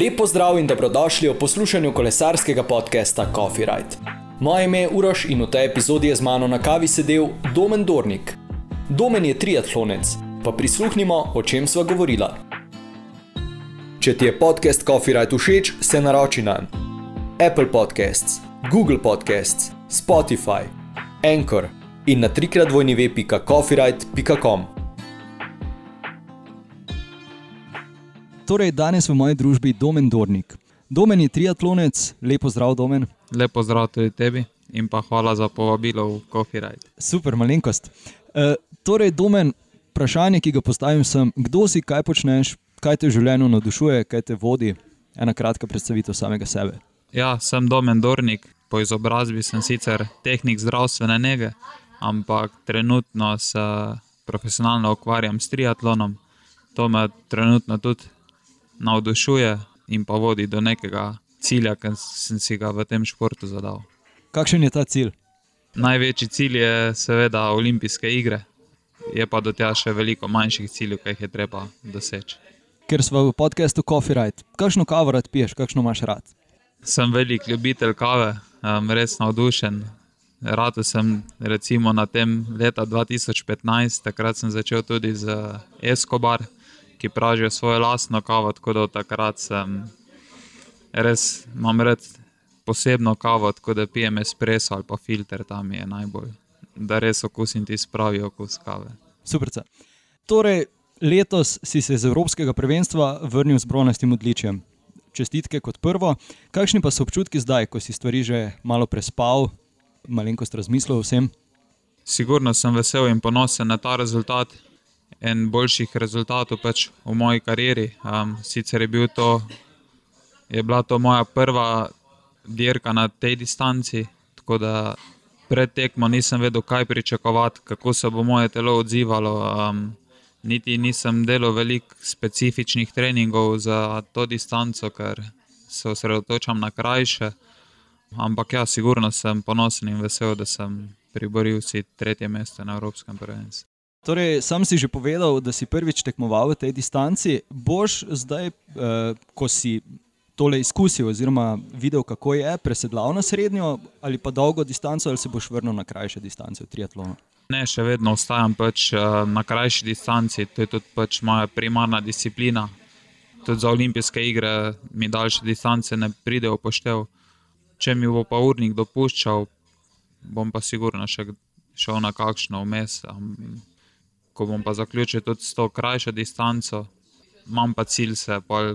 Lepo zdrav in dobrodošli v poslušanju kolesarskega podcasta Coffee Ride. Moje ime je Uroš in v tej epizodi je z mano na kavi sedel Domen Dornik. Domen je triatlonec, pa prisluhnimo, o čem sva govorila. Če ti je podcast Coffee Ride všeč, se naroči na Apple Podcasts, Google Podcasts, Spotify, Anchor in na trikrat vojni web.coffeeride.com. Torej, danes v moji družbi Domen Dornik. Domen je triatlonec, lepo zdrav, Domen. Lepo zdrav tudi tebi in pa hvala za povabilo v Coffee Ride. Super, malenkost. E, torej, Domen, vprašanje, ki ga postavim, sem, kdo si, kaj počneš, kaj te v življenju navdušuje, kaj te vodi. Ena kratka predstavitev samega sebe. Ja, sem Domen Dornik, po izobrazbi sem sicer tehnik zdravstvene nege, ampak trenutno se profesionalno ukvarjam s triatlonom. To me trenutno tudi navdušuje in pa vodi do nekega cilja, ki sem si ga v tem športu zadal. Kakšen je ta cilj? Največji cilj je seveda olimpijske igre, je pa do tega še veliko manjših ciljev, ki jih je treba doseči. Ker smo v podkastu Coffee Ride, kakšno kavo rad piješ, kakšno imaš rad? Sem velik ljubitelj kave, um, res navdušen. Rado sem recimo na tem leta 2015, takrat sem začel tudi z Escobar, ki pražijo svojo lastno kavo. Tako da takrat sem res, imam red posebno kavo, tako da pijem espresso ali pa filter, tam je najbolj, da res okusim ti spravi okus kave. Super. Torej, letos si se iz Evropskega prvenstva vrnil z bronastim odličjem. Čestitke kot prvo. Kakšni pa so občutki zdaj, ko si stvari že malo prespal, malenkost razmislil o vsem? Sigurno sem vesel in ponosen na ta rezultat en boljših rezultatov pač v moji karieri. Um, sicer je, bil to, je bila to moja prva dirka na tej distanci, tako da pred tekmo nisem vedel, kaj pričakovati, kako se bo moje telo odzivalo. Um, niti nisem delal veliko specifičnih treningov za to distanco, ker se osredotočam na krajše. Ampak ja, sigurno sem ponosen in vesel, da sem priboril si tretje mesto na Evropskem prvenstvu. Torej, sam si že povedal, da si prvič tekmoval v tej distanci. Boš zdaj, eh, ko si tole izkusil, oziroma videl, kako je, presedlal na srednjo ali pa dolgo distanco, ali se boš vrnil na krajše distance v triatlonu? Ne, še vedno ostajam pač, eh, na krajši distanci, to je tudi pač moja primarna disciplina. Tudi za olimpijske igre mi daljše distance ne pridejo poštev. Če mi bo pa urnik dopuščal, bom pa sigurno še šel na kakšno vmes ko bom pa zaključil tudi s to krajšo distanco, imam pa cilj se pa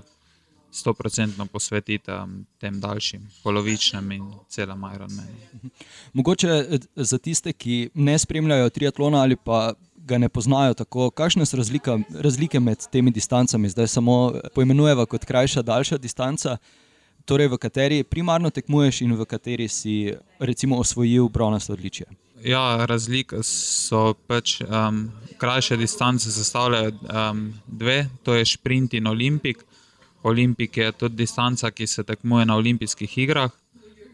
100% posvetiti um, tem daljšim, polovičnim in celem Ironmanu. Mogoče eh, za tiste, ki ne spremljajo triatlona ali pa ga ne poznajo tako, kakšne so razlika, razlike med temi distancami, zdaj samo poimenujemo kot krajša, daljša distanca. Torej, v kateri primarno tekmuješ in v kateri si recimo osvojil bronasto odličje. Ja, razlike so pač um, krajše distance, sestavljajo um, dve, to je sprint in olimpik. Olimpik je tudi distanca, ki se tekmuje na olimpijskih igrah.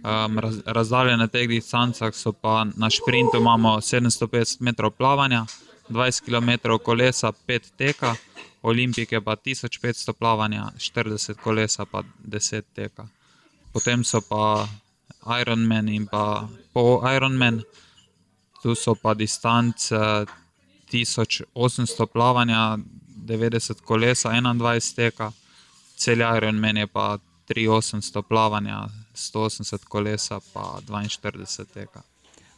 Um, raz, razdalje na teh distancah so pa na sprintu imamo 750 metrov plavanja, 20 km kolesa, 5 teka, olimpike pa 1500 plavanja, 40 kolesa pa 10 teka. Potem so pa Ironman in pa po Ironman tu so pa distance 1800 plavanja, 90 kolesa, 21 teka, cel Ironman je pa 3800 plavanja, 180 kolesa, pa 42 teka.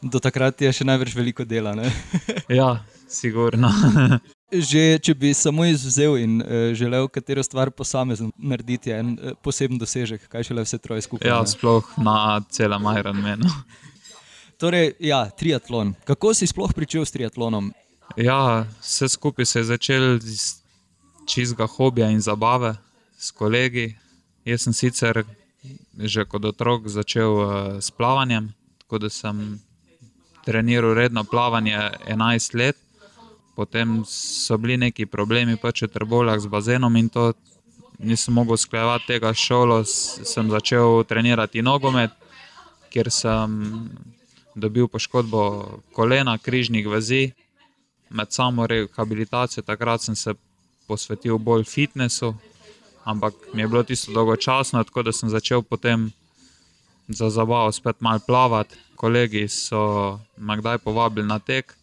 Do takrat je še največ veliko dela. ja, sigurno. Že če bi samo izvzel in uh, želel katero stvar posamezno narediti, je en uh, poseben dosežek, kaj šele vse troje skupaj. Ja, sploh na celem Ironmanu. Torej, ja, triatlon. Kako si sploh začel s triatlonom? Ja, vse skupaj se je začel iz čistega hobija in zabave s kolegi. Jaz sem sicer že kot otrok začel uh, s plavanjem, tako da sem treniral redno plavanje 11 let. Potem so bili neki problemi pač v trbolah z bazenom in to nisem mogel sklejevati tega šolo. Sem začel trenirati nogomet, ker sem dobil poškodbo kolena, križnih vezi. Med samo rehabilitacijo takrat sem se posvetil bolj fitnessu. ampak mi je bilo tisto dolgočasno, tako da sem začel potem za zabavo spet malo plavati. Kolegi so me kdaj povabili na tek,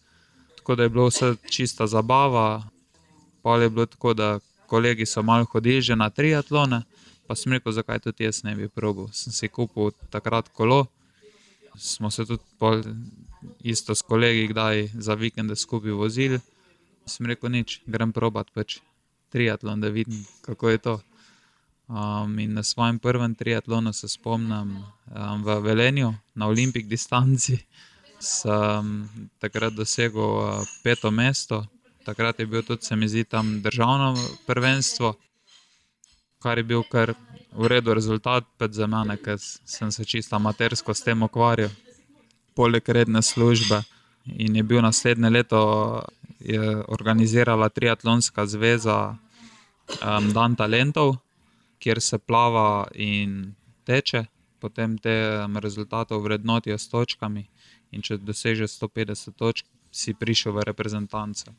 tako da je bilo vse čista zabava. Pa je bilo tako, da kolegi so malo hodili že na triatlone, pa sem rekel, zakaj tudi jaz ne bi probil. Sem si kupil takrat kolo, smo se tudi isto s kolegi, kdaj za vikende skupaj vozili. Sem rekel, nič, grem probat pač triatlon, da vidim, kako je to. Um, in na svojem prvem triatlonu se spomnim um, v Velenju, na olimpijski distanci. Sem takrat dosegel uh, peto mesto, takrat je bil tudi, se mi zdi, tam državno prvenstvo, kar je bil kar v redu rezultat za mene, ker sem se čisto amatersko s tem ukvarjal, poleg redne službe. In je bil naslednje leto organizirala Triatlonska zveza um, Dan talentov, kjer se plava in teče, potem te um, rezultate vrednotijo s točkami. In če dosežeš 150 točk, si prišel v reprezentance.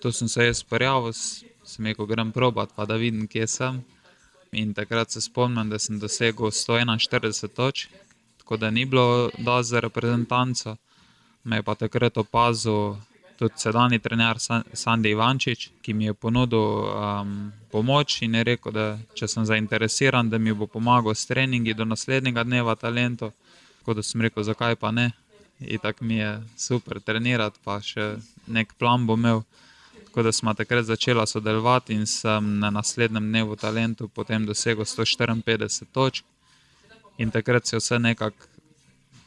To sem se jaz prijavil, sem rekel, grem probat, pa da vidim, kje sem. In takrat se spomnim, da sem dosegel 141 točk, tako da ni bilo dovolj za reprezentanco. Me je pa takrat opazil tudi sedajni trener Sandy Ivančič, ki mi je ponudil um, pomoč in je rekel, da če sem zainteresiran, da mi bo pomagal s treningi do naslednjega dneva talento. Tako da sem rekel, zakaj pa ne. In tako mi je super trenirati, pa še nek plan bo imel. Tako da smo takrat začeli sodelovati in sem na naslednjem dnevu talentu potem dosegel 154 točk. In takrat se je vse nekako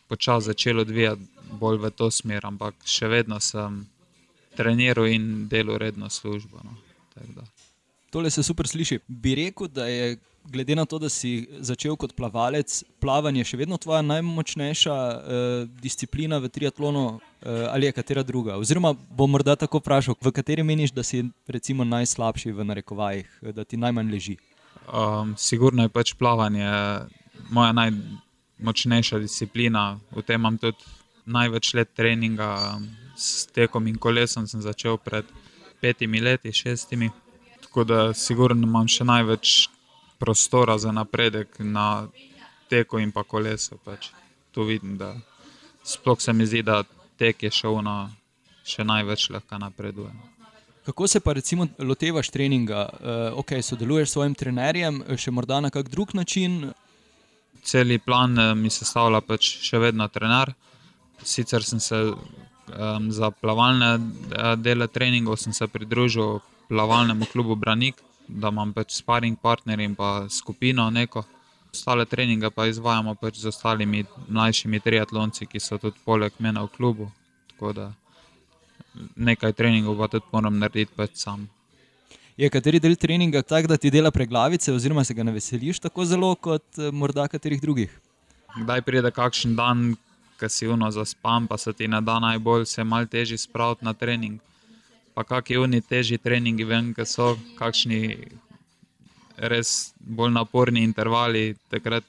počasi začelo odvijati bolj v to smer, ampak še vedno sem treniral in delal redno službo. No. Tole se super sliši. Bi rekel, da je glede na to, da si začel kot plavalec, plavanje še vedno tvoja najmočnejša eh, disciplina v triatlonu eh, ali je katera druga? Oziroma, bom morda tako vprašal, v kateri meniš, da si recimo najslabši v narekovajih, da ti najmanj leži? Um, sigurno je pač plavanje moja najmočnejša disciplina, v tem imam tudi največ let treninga s tekom in kolesom sem začel pred petimi leti, šestimi. Tako da, sigurno imam še največ prostora za napredek na teku in pa kolesu. Pač. Tu vidim, da sploh se mi zdi, da tek je šel na še največ lahko napreduje. Kako se pa recimo lotevaš treninga? Uh, eh, okay, sodeluješ s svojim trenerjem, še morda na kak drug način? Celi plan eh, mi sestavlja pač še vedno trener. Sicer sem se um, za plavalne eh, dele treningov se pridružil plavalnemu klubu Branik, da imam pač sparing partnerje in pa skupino neko. Ostale treninge pa izvajamo pač z ostalimi mlajšimi triatlonci, ki so tudi poleg mene v klubu. Tako da nekaj treningov pa tudi moram narediti pač sam. Je kateri del treninga tak, da ti dela preglavice, oziroma se ga ne veseliš tako zelo kot eh, morda katerih drugih? Kdaj pride kakšen dan, ki si uno za spam, pa se ti ne da najbolj, se je malo težje spraviti na trening. Pa kakšni oni težji treningi, vem, ki so kakšni res bolj naporni intervali. Takrat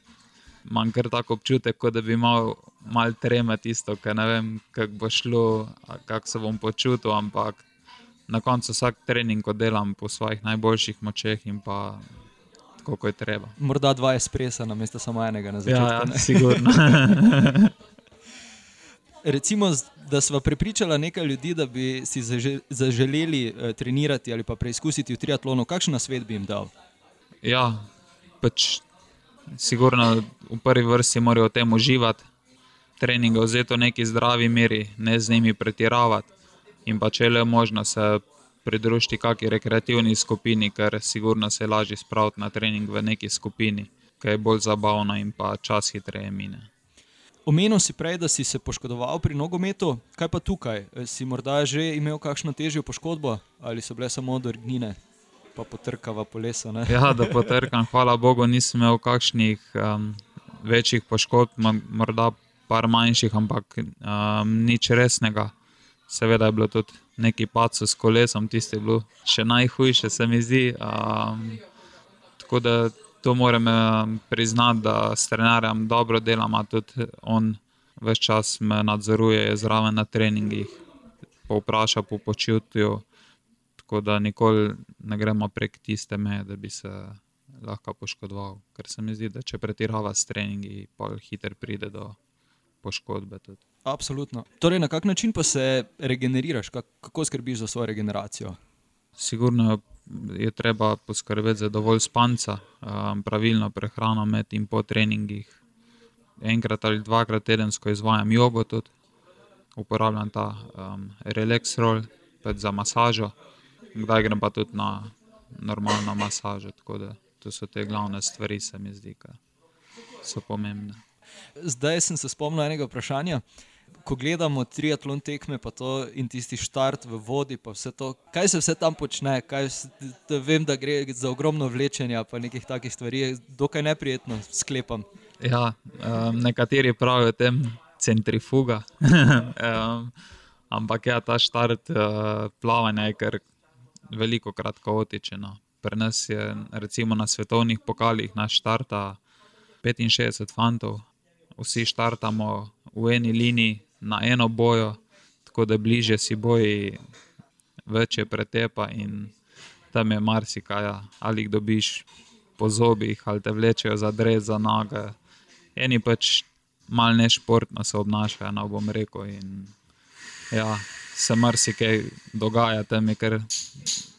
imam kar tako občutek, kot da bi imel malo treme tisto, ker ne vem, kako bo šlo, kako se bom počutil. Ampak na koncu vsak trening, ko delam po svojih najboljših močeh in pa. Kako je treba. Morda dva espresa, namesto samo enega na začetku. Ja, ja sigurno. recimo, da smo prepričali nekaj ljudi, da bi si zaželeli uh, trenirati ali pa preizkusiti v triatlonu, kakšen svet bi jim dal? Ja, pač, sigurno v prvi vrsti morajo v tem uživati, treninge vzeti v neki zdravi meri, ne z njimi pretiravati. In pa če le možno se pridružiti kakšni rekreativni skupini, ker sigurno se je lažje spraviti na trening v neki skupini, ki je bolj zabavna in pa čas hitreje mine. Omenil si prej, da si se poškodoval pri nogometu, kaj pa tukaj? Eh, si morda že imel kakšno težjo poškodbo ali so bile samo odrgnine, pa potrkava po lesu? Ne? Ja, da potrkam, hvala Bogu, nisem imel kakšnih um, večjih poškodb, morda par manjših, ampak um, nič resnega. Seveda je bilo tudi neki pacu s kolesom, tisti je bil še najhujše, se mi zdi. Um, tako da to moram eh, priznati, da s trenerjem dobro delam, tudi on več čas me nadzoruje, zraven na treningih, povpraša po počutju. Tako da nikoli ne gremo prek tiste meje, da bi se lahko poškodoval. Ker se mi zdi, da če pretirava s treningi, pa hitro pride do poškodbe. Tudi. Absolutno. Torej, na kak način pa se regeneriraš, kako skrbiš za svojo regeneracijo? Sigurno je treba poskrbeti za dovolj spanca, um, pravilno prehrano med in po treningih. Enkrat ali dvakrat tedensko izvajam jogo, tudi uporabljam ta um, relax roll za masažo, kdaj grem pa tudi na normalno masažo. Tako da to so te glavne stvari, se mi zdi, ki so pomembne. Zdaj sem se spomnil enega vprašanja. Ko gledamo triatlon tekme, pa to in tisti štart v vodi, pa vse to, kaj se vse tam počne, kaj, da vem, da gre za ogromno vlečenja, pa nekih takih stvari, dokaj neprijetno sklepam. Ja, um, nekateri pravijo tem centrifuga. um, ampak ja, ta štart uh, plavanja je kar veliko krat kaotičen. No. Pri nas je recimo na svetovnih pokalih naš štarta 65 fantov, vsi štartamo v eni liniji na eno bojo, tako da bliže si boji, več je pretepa in tam je marsikaj, ali jih dobiš po zobih, ali te vlečejo za drez, za noge. Eni pač malo nešportno se obnašajo, no bom rekel. In, ja, se marsikaj dogaja, tam kar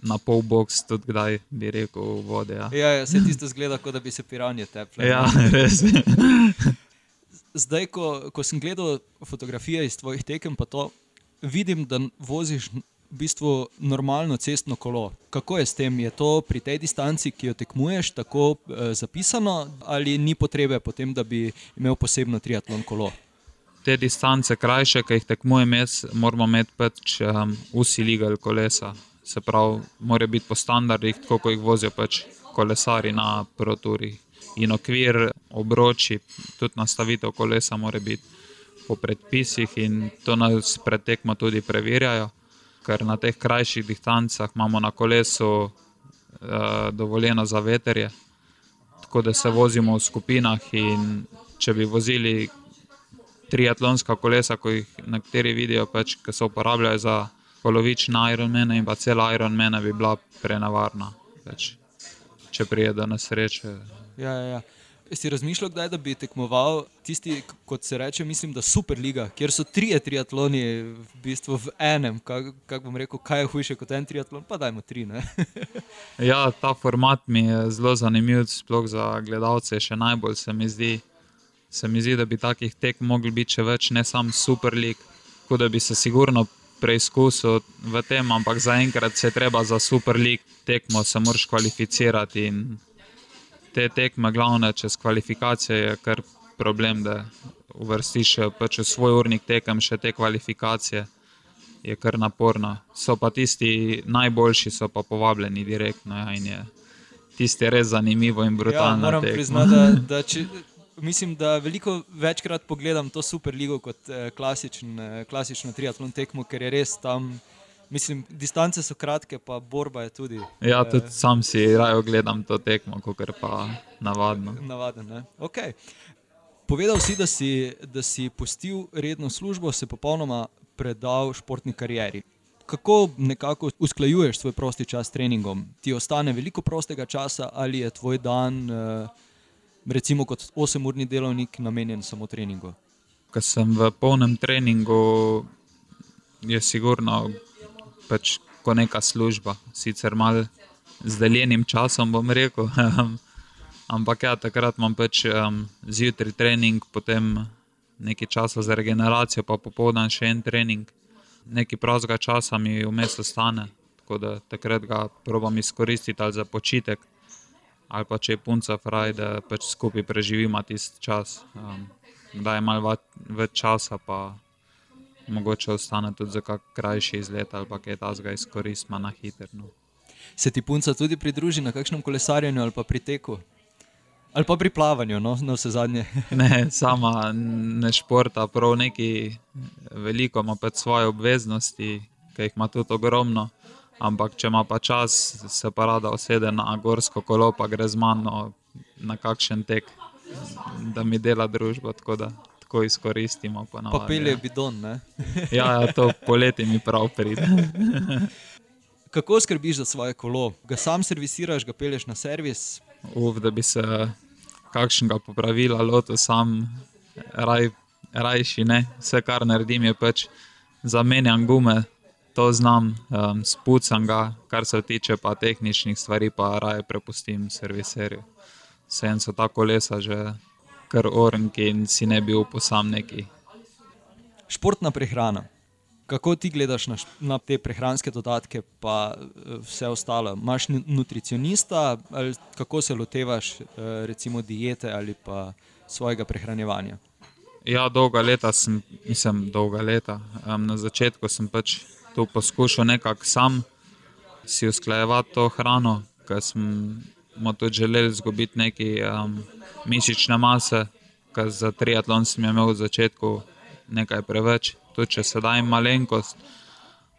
na pol box, tudi kdaj bi rekel, vode. Ja, ja, ja se tisto zgleda, kot da bi se piranje teple. Ja, res. Zdaj, ko, ko sem gledal fotografije iz tvojih tekem, pa to vidim, da voziš v bistvu normalno cestno kolo. Kako je s tem? Je to pri tej distanci, ki jo tekmuješ, tako eh, zapisano, ali ni potrebe potem, da bi imel posebno triatlon kolo? Te distance, krajše, ki jih tekmujem, jaz, moramo imeti pač um, vsi legal kolesa. Se pravi, mora biti po standardih, tako kot jih vozijo pač kolesari na proturih. In okvir, obroči, tudi nastavitev kolesa, mora biti po predpisih, in to nas pretekmo tudi preverjajo ker na teh krajših distancah imamo na kolesu uh, dovoljeno za veterje, tako da se vozimo v skupinah. Če bi vozili triatlonska kolesa, ko jih nekateri vidijo, pač, ki se uporabljajo za polovične Ironmane in pa cel Ironman, bi bila prenavarna, pač, če prije do nesreče. Ja, ja, ja. Si razmišljal, kdaj, da bi tekmoval tisti, kot se reče, mislim, da Superliga, kjer so tri triatloni v bistvu v enem. Kako kak bom rekel, kaj je hujše kot en triatlon? Pa dajmo tri. ja, ta format mi je zelo zanimiv, sploh za gledalce. Še najbolj se mi zdi, se mi zdi da bi takih tek mogli biti še več, ne samo Superlig, kot da bi se sigurno preizkusil v tem, ampak zaenkrat se treba za Superlig tekmo, se moraš kvalificirati te tekme, glavne čez kvalifikacije, je kar problem, da uvrstiš pač v svoj urnik tekem še te kvalifikacije. Je kar naporno. So pa tisti najboljši, so pa povabljeni direktno. Ja, in je tisti res zanimivo in brutalno. Ja, moram priznati, da, da če, mislim, da veliko večkrat pogledam to super ligo kot eh, klasičen, eh, klasično triatlon tekmo, ker je res tam. Mislim, distance so kratke, pa borba je tudi. Ja, tudi eh, sam si raje gledam to tekmo, kot pa navadno. Navaden, okay. Povedal si da, si, da si pustil redno službo, se popolnoma predal športni karieri. Kako nekako usklajuješ svoj prosti čas s treningom? Ti ostane veliko prostega časa ali je tvoj dan, eh, recimo kot 8-urni delovnik, namenjen samo treningu? Ko sem v polnem treningu, je sigurno pač kot neka služba, sicer malo z deljenim časom, bom rekel. Ampak ja, takrat imam pač um, zjutraj trening, potem nekaj časa za regeneracijo, pa popoldan še en trening. Nekaj prostega časa mi vmes ostane, tako da takrat ga probujem izkoristiti ali za počitek, ali pa če je punca fraj, da pač skupaj preživimo tisti čas. Um, da je malo več časa, pa mogoče ostane tudi za kak krajši izlet ali pa kaj tasga izkoristimo na hitro. No. Se ti punca tudi pridruži na kakšnem kolesarjenju ali pa pri teku? Ali pa pri plavanju, no, na vse zadnje. ne, sama ne športa, prav neki veliko ima pač svoje obveznosti, ki jih ima tudi ogromno. Ampak če ima pa čas, se pa rada osede na gorsko kolo, pa gre z mano na kakšen tek, da mi dela družbo lahko izkoristimo. Papelje bidon. ja, ja, to poleti mi prav pride. Kako skrbiš za svoje kolo? Ga sam servisiraš, ga peleš na servis? uf, da bi se kakšnega popravila lotil sam, raj, rajši ne. Vse, kar naredim, je pač zamenjam gume, to znam, um, spucam ga, kar se tiče pa tehničnih stvari, pa raje prepustim serviserju. Vse en so ta kolesa že kar orenki in si ne bi upal sam neki. Športna prehrana. Kako ti gledaš na, na te prehranske dodatke, pa vse ostalo? Imáš nutricionista ali kako se lotevaš, recimo, diete ali pa svojega prehranevanja? Ja, dolga leta sem, nisem dolga leta. Um, na začetku sem pač to poskušal nekako sam si usklajevati to hrano, ker smo tudi želeli izgubiti nekaj um, mišične mase, ker za triatlon sem imel v začetku nekaj preveč, tudi če sedaj malenkost.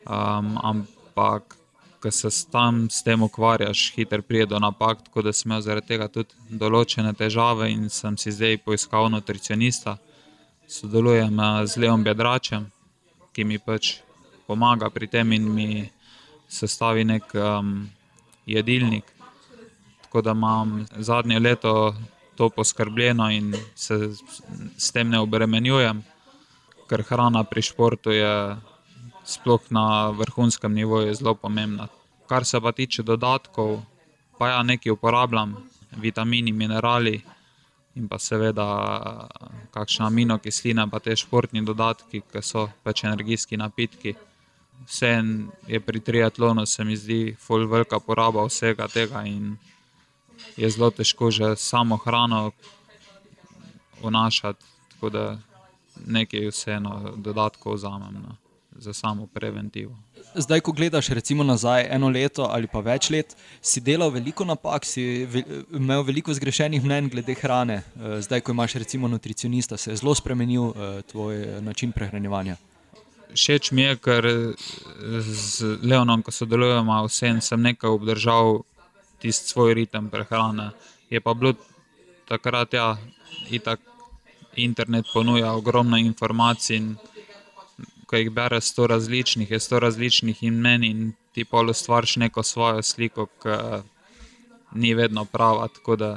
Um, ampak, ko se tam s tem ukvarjaš, hitro pride do napak, tako da sem imel zaradi tega tudi določene težave in sem si zdaj poiskal nutricionista sodelujem eh, z Leom Bedračem, ki mi pač pomaga pri tem in mi sestavi nek um, jedilnik. Tako da imam zadnje leto to poskrbljeno in se s tem ne obremenjujem, ker hrana pri športu je sploh na vrhunskem nivoju zelo pomembna. Kar se pa tiče dodatkov, pa ja nekaj uporabljam, vitamini, minerali in pa seveda kakšna aminokislina, pa te športni dodatki, ki so pač energijski napitki. Vse je pri triatlonu, se mi zdi, full velika poraba vsega tega in je zelo težko že samo hrano vnašati, tako da nekaj vseeno dodatkov vzamem no, za samo preventivo. Zdaj, ko gledaš recimo nazaj eno leto ali pa več let, si delal veliko napak, si imel veliko zgrešenih mnen glede hrane. Eh, zdaj, ko imaš recimo nutricionista, se je zelo spremenil eh, tvoj eh, način prehranevanja. Všeč mi je, ker z Leonom, ko sodelujemo, vsem sem nekaj obdržal tisti svoj ritem prehrane. Je pa bilo takrat, ja, itak internet ponuja ogromno informacij ko jih bereš, sto različnih, je sto različnih in meni, in ti pa ustvariš neko svojo sliko, ki ni vedno prava. Tako da,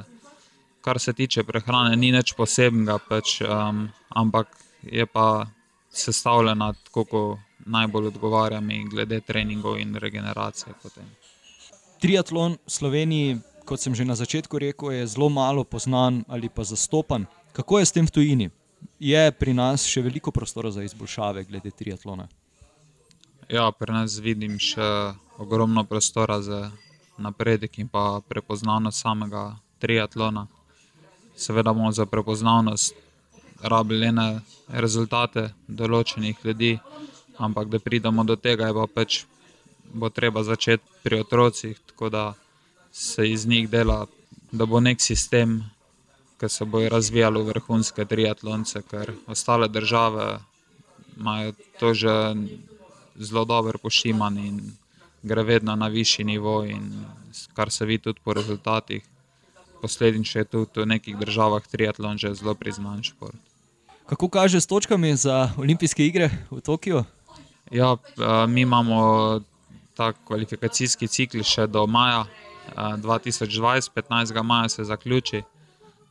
kar se tiče prehrane, ni nič posebnega, pač, um, ampak je pa sestavljena tako, kot najbolj odgovarja mi, glede treningov in regeneracije. Potem. Triatlon v Sloveniji, kot sem že na začetku rekel, je zelo malo poznan ali pa zastopan. Kako je s tem v tujini? je pri nas še veliko prostora za izboljšave glede triatlona. Ja, pri nas vidim še ogromno prostora za napredek in pa prepoznavnost samega triatlona. Seveda bomo za prepoznavnost rabili le rezultate določenih ljudi, ampak da pridemo do tega, je pa pač bo treba začeti pri otrocih, tako da se iz njih dela, da bo nek sistem ki se bojo razvijali v vrhunske triatlonce, ker ostale države imajo to že zelo dobro pošiman in gre vedno na višji nivo, in kar se vidi tudi po rezultatih. Posledično je tudi v nekih državah triatlon že zelo priznan šport. Kako kaže s točkami za olimpijske igre v Tokiu? Ja, mi imamo ta kvalifikacijski cikl še do maja 2020, 15. maja se zaključi.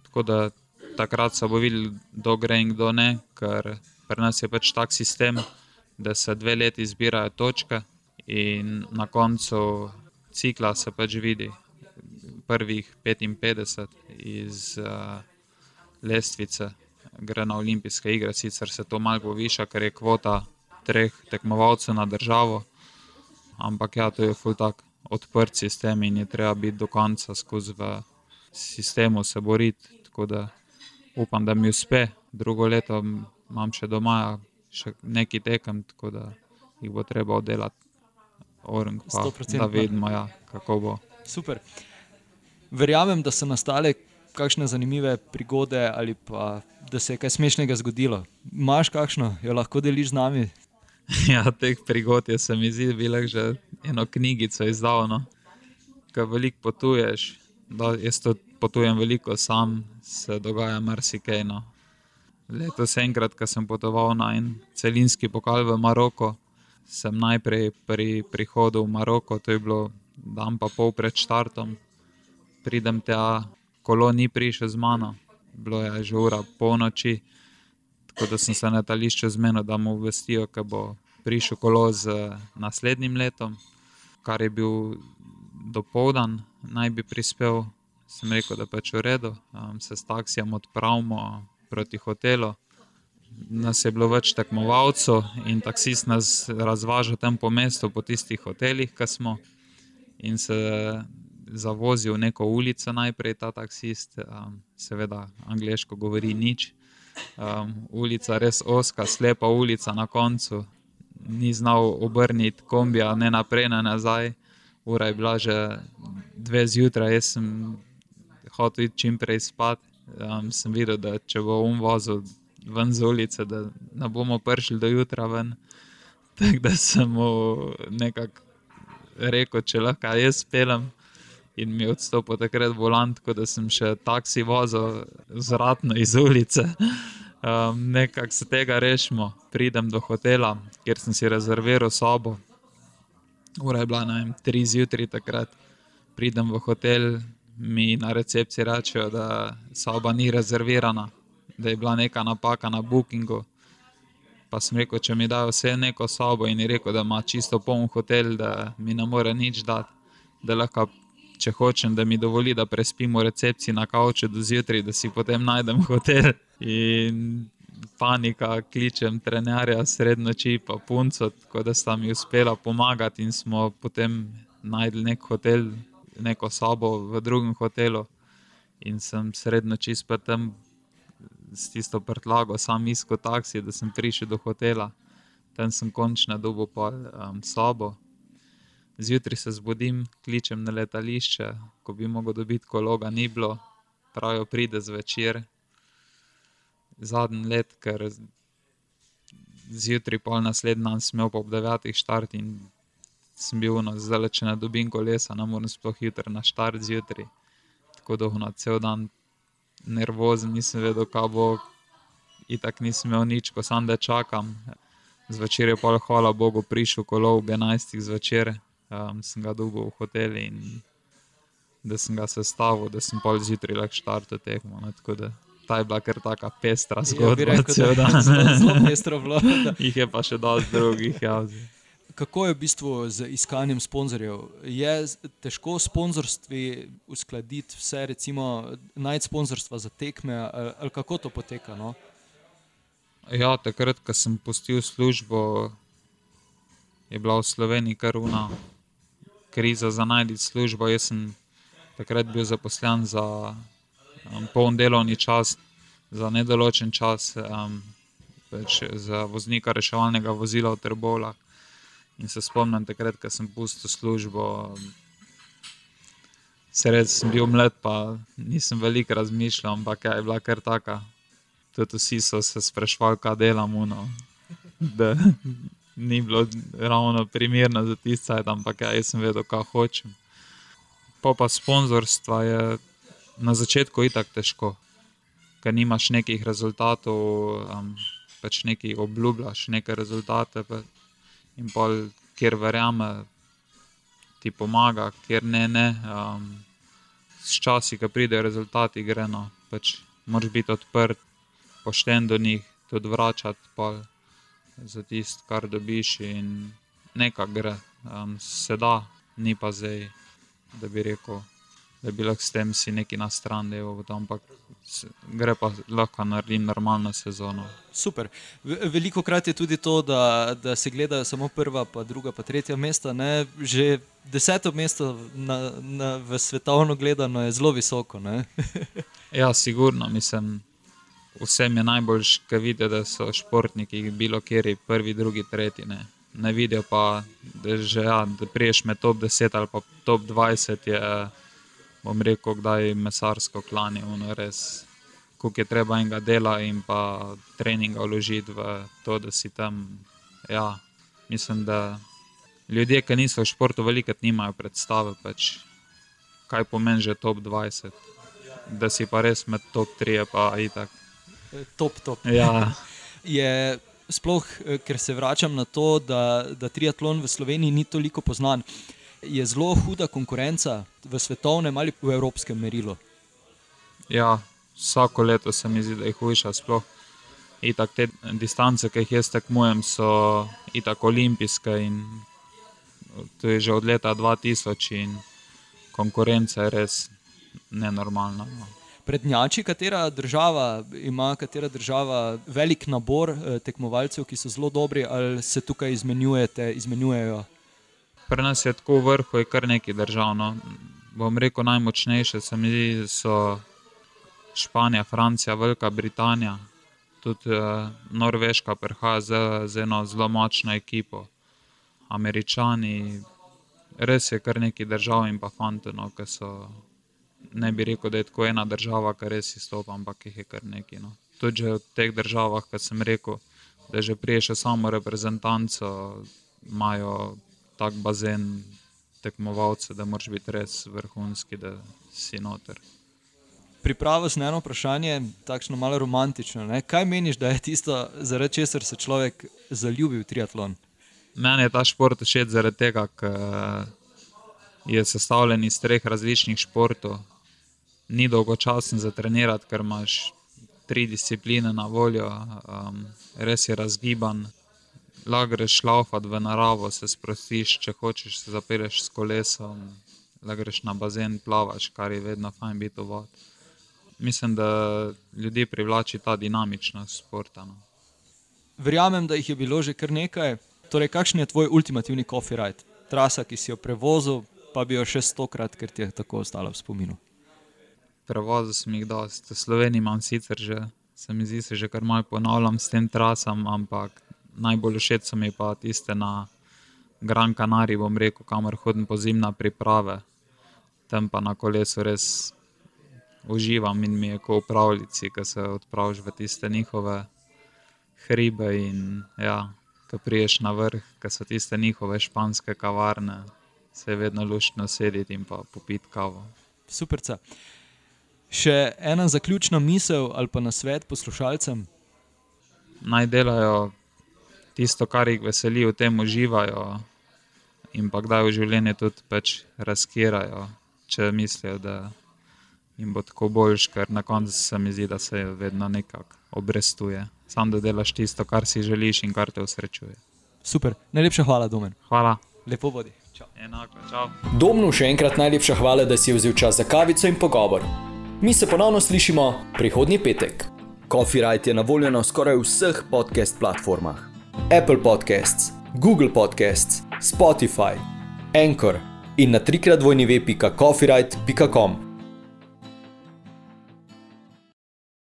Tako da takrat se bo videl, kdo gre in kdo ne, ker pri nas je pač tak sistem, da se dve leti zbirajo točke, in na koncu cikla se pač vidi prvih 55 iz uh, lestvice, gre na olimpijske igre. Sicer se to malo poviša, ker je kvota treh tekmovalcev na državo, ampak ja, to je ful tak odprt sistem in je treba biti do konca skozi v sistemu se boriti. Tako da upam, da mi uspe. Drugo leto imam še doma, še nekaj tekem, tako da jih bo treba oddelati. Orang, pa, da vidimo, ja, kako bo. Super. Verjamem, da so nastale kakšne zanimive prigode ali pa da se je kaj smešnega zgodilo. Imáš kakšno, jo lahko deliš z nami? Ja, teh prigod je se mi zdi, bilo je že eno knjigico izdavno, ki veliko potuješ. Da, jaz to potujem veliko sam, se dogaja marsikaj. No. Letos, enkrat, ko sem potoval na en celinski pokal v Maroko, sem najprej pri prihodu v Maroko, to je bilo dan pa pol pred štartom, pridem tja, kolo ni prišel z mano, bilo je že ura polnoči, tako da sem se na letališču zmenil, da mu obvestijo, da bo prišel kolo z naslednjim letom, kar je bil dopoldan, naj bi prispel. Sem rekel, da pač v redu, um, se s taksijem odpravimo proti hotelu. Nas je bilo več tekmovalcev in taksist nas razvaža tam po mestu, po tistih hotelih, ki smo. In se zavozil v neko ulico, najprej ta taksist, um, seveda, angliško govori nič. Um, ulica je res oska, slepa ulica na koncu, ni znal obrniti kombija, ne naprej, ne nazaj. Ura je bila že dve zjutraj, jaz sem hotel iti čim prej spat. Um, sem videl, da če bo um vozil ven z ulice, da ne bomo prišli do jutra ven. Tako da sem mu nekako rekel, če lahko jaz pelem. In mi je odstopil takrat volant, tako da sem še taksi vozil zratno iz ulice. Um, nekako se tega rešimo, pridem do hotela, kjer sem si rezerviral sobo. Ura je bila, ne vem, tri zjutraj takrat. Pridem v hotel, mi na recepciji rečejo, da soba ni rezervirana, da je bila neka napaka na Bookingu. Pa sem rekel, če mi dajo vse neko sobo in je rekel, da ima čisto poln hotel, da mi ne more nič dati, da lahko, če hočem, da mi dovoli, da prespim v recepciji na kavču do zjutraj, da si potem najdem hotel. In panika, kličem trenerja srednjo noči, pa punco, tako da sta mi uspela pomagati in smo potem najdli nek hotel neko sobo v drugem hotelu in sem srednjo čisto tam s tisto prtlago, sam iskal taksi, da sem prišel do hotela. Tam sem končno dobil um, sobo. Zjutraj se zbudim, kličem na letališče, ko bi mogel dobiti kologa, ni bilo, pravijo, pride zvečer. Zadnji let, ker zjutraj, pol naslednji dan, smel pa ob devetih štart in sem bil no, zdaj, če ne dobim kolesa, ne morem sploh hitro na štart zjutraj. Tako dolgo, cel dan nervozen, nisem vedel, kaj bo. Itak nisem imel nič, ko sem da čakam. Zvečer je pol, hvala Bogu, prišel kolo ob 11. zvečer, um, sem ga dobil v hotelu in da sem ga sestavil, da sem pol zjutraj lahko štartil tekmo. Ne, Ta je bila kar tako pestra zgodba. Ja, rekel, da, zelo pestro bilo. Jih je pa še dosti drugih. Ja, kako je v bistvu z iskanjem sponzorjev? Je težko sponzorstvi uskladiti vse, recimo, najti sponzorstva za tekme, ali kako to poteka? No? Ja, takrat, ko sem pustil službo, je bila v Sloveniji karuna kriza za najti službo. Jaz sem takrat bil zaposlen za um, poln delovni čas, za nedoločen čas. Um, Za voznika reševalnega vozila v Trbovlah. In se spomnim takrat, ko sem pustil službo. Sred sem bil mlad, pa nisem veliko razmišljal, ampak je bila kar taka. Tudi vsi so se sprašvali, kaj delamo. No. Da ni bilo ravno primerno za tiste, ampak ja, jaz sem vedel, kaj hočem. Pa pa sponzorstva je na začetku itak težko, ker nimaš nekih rezultatov, um, pač nekaj obljubljaš, neke rezultate. Pa, in pol, kjer verjame, ti pomaga, kjer ne. ne um, Sčasih, ki pridejo rezultati, gre no. Pač moraš biti odprt, pošten do njih, tudi vračati pol za tisto, kar dobiš. In nekaj gre, um, se da, ni pa zdaj, da bi rekel da bi lahko s tem si neki na stran delal, ampak gre pa lahko narediti normalno sezono. Super. Veliko krat je tudi to, da, da se gledajo samo prva, pa druga, pa tretja mesta. Ne? Že deseto mesto na, na, v svetovno gledano je zelo visoko. ja, sigurno, mislim. Vsem je najbolj, ki vidijo, da so športniki, bilo kjer, prvi, drugi, tretji. Ne, ne vidijo pa, da, že, ja, da priješ med top 10 ali pa top 20. Je, bom rekel, kdaj mesarsko klanje, ono res, koliko je treba enega dela in pa treninga vložiti v to, da si tam. Ja, mislim, da ljudje, ki niso v športu, veliko nimajo predstave, pač, kaj pomeni že top 20, da si pa res med top 3, pa itak. Top, top. Ja. je sploh, ker se vračam na to, da, da triatlon v Sloveniji ni toliko poznan je zelo huda konkurenca v svetovnem ali v evropskem merilu. Ja, vsako leto se mi zdi, da je hujša. Sploh itak te distance, ki jih jaz tekmujem, so itak olimpijske in to je že od leta 2000 in konkurenca je res nenormalna. No. Prednjači, katera država ima, katera država velik nabor eh, tekmovalcev, ki so zelo dobri, ali se tukaj izmenjujete, izmenjujejo? Pri nas je tako vrh, je kar nekaj držav. No. Bom rekel, najmočnejše se mi zdi, so Španija, Francija, Velika Britanija, tudi uh, Norveška, prihaja z, z eno zelo močno ekipo. Američani, res je kar nekaj držav in pa fantano, ki so. Ne bi rekel, da je tako ena država, ki res izstopa, ampak jih je kar nekaj. No. Tudi v teh državah, kot sem rekel, da že priješ samo reprezentanco, imajo tak bazen tekmovalcev, da moraš biti res vrhunski, da si noter pripravo z eno vprašanje, tako malo romantično. Ne? Kaj meniš, da je tisto, zaradi česar se človek zaljubi v triatlon? Meni je ta šport všeč zaradi tega, ker je sestavljen iz treh različnih športov. Ni dolgočasen za trenirati, ker imaš tri discipline na voljo, um, res je razgiban. Lahko greš laufati v naravo, se sprostiš, če hočeš, se zapereš s kolesom, lahko greš na bazen, plavaš, kar je vedno fajn biti v vodi mislim, da ljudi privlači ta dinamičnost športa. No. Verjamem, da jih je bilo že kar nekaj. Torej, kakšen je tvoj ultimativni coffee ride? Trasa, ki si jo prevozil, pa bi jo še stokrat, ker ti je tako ostala v spominu. Prevozil sem jih dosti. V Sloveniji imam sicer že, se mi zdi, se že kar malo ponavljam s tem trasam, ampak najbolj všeč so mi pa tiste na Gran Canaria, bom rekel, kamor hodim po zimna priprave. Tam pa na kolesu res uživam in mi je kot v pravljici, ki se odpraviš v tiste njihove hribe. In ja, ko priješ na vrh, ki so tiste njihove španske kavarne, se je vedno luštno sedeti in pa popiti kavo. Super. Še ena zaključna misel ali pa na svet poslušalcem. Naj delajo tisto, kar jih veseli, v tem uživajo in pa kdaj v življenju tudi pač razkirajo, če mislijo, da in bo tako boljš, ker na koncu se mi zdi, da se vedno nekako obrestuje. Sam da delaš tisto, kar si želiš in kar te usrečuje. Super, najlepša hvala, Domen. Hvala. Lepo vodi. Enako, čau. Domnu še enkrat najlepša hvala, da si vzel čas za kavico in pogovor. Mi se ponovno slišimo prihodnji petek. Rite je na voljo na skoraj vseh podcast platformah: Apple Podcasts, Google Podcasts, Spotify, Anchor in na trikrat vojni web.coffeerite.com.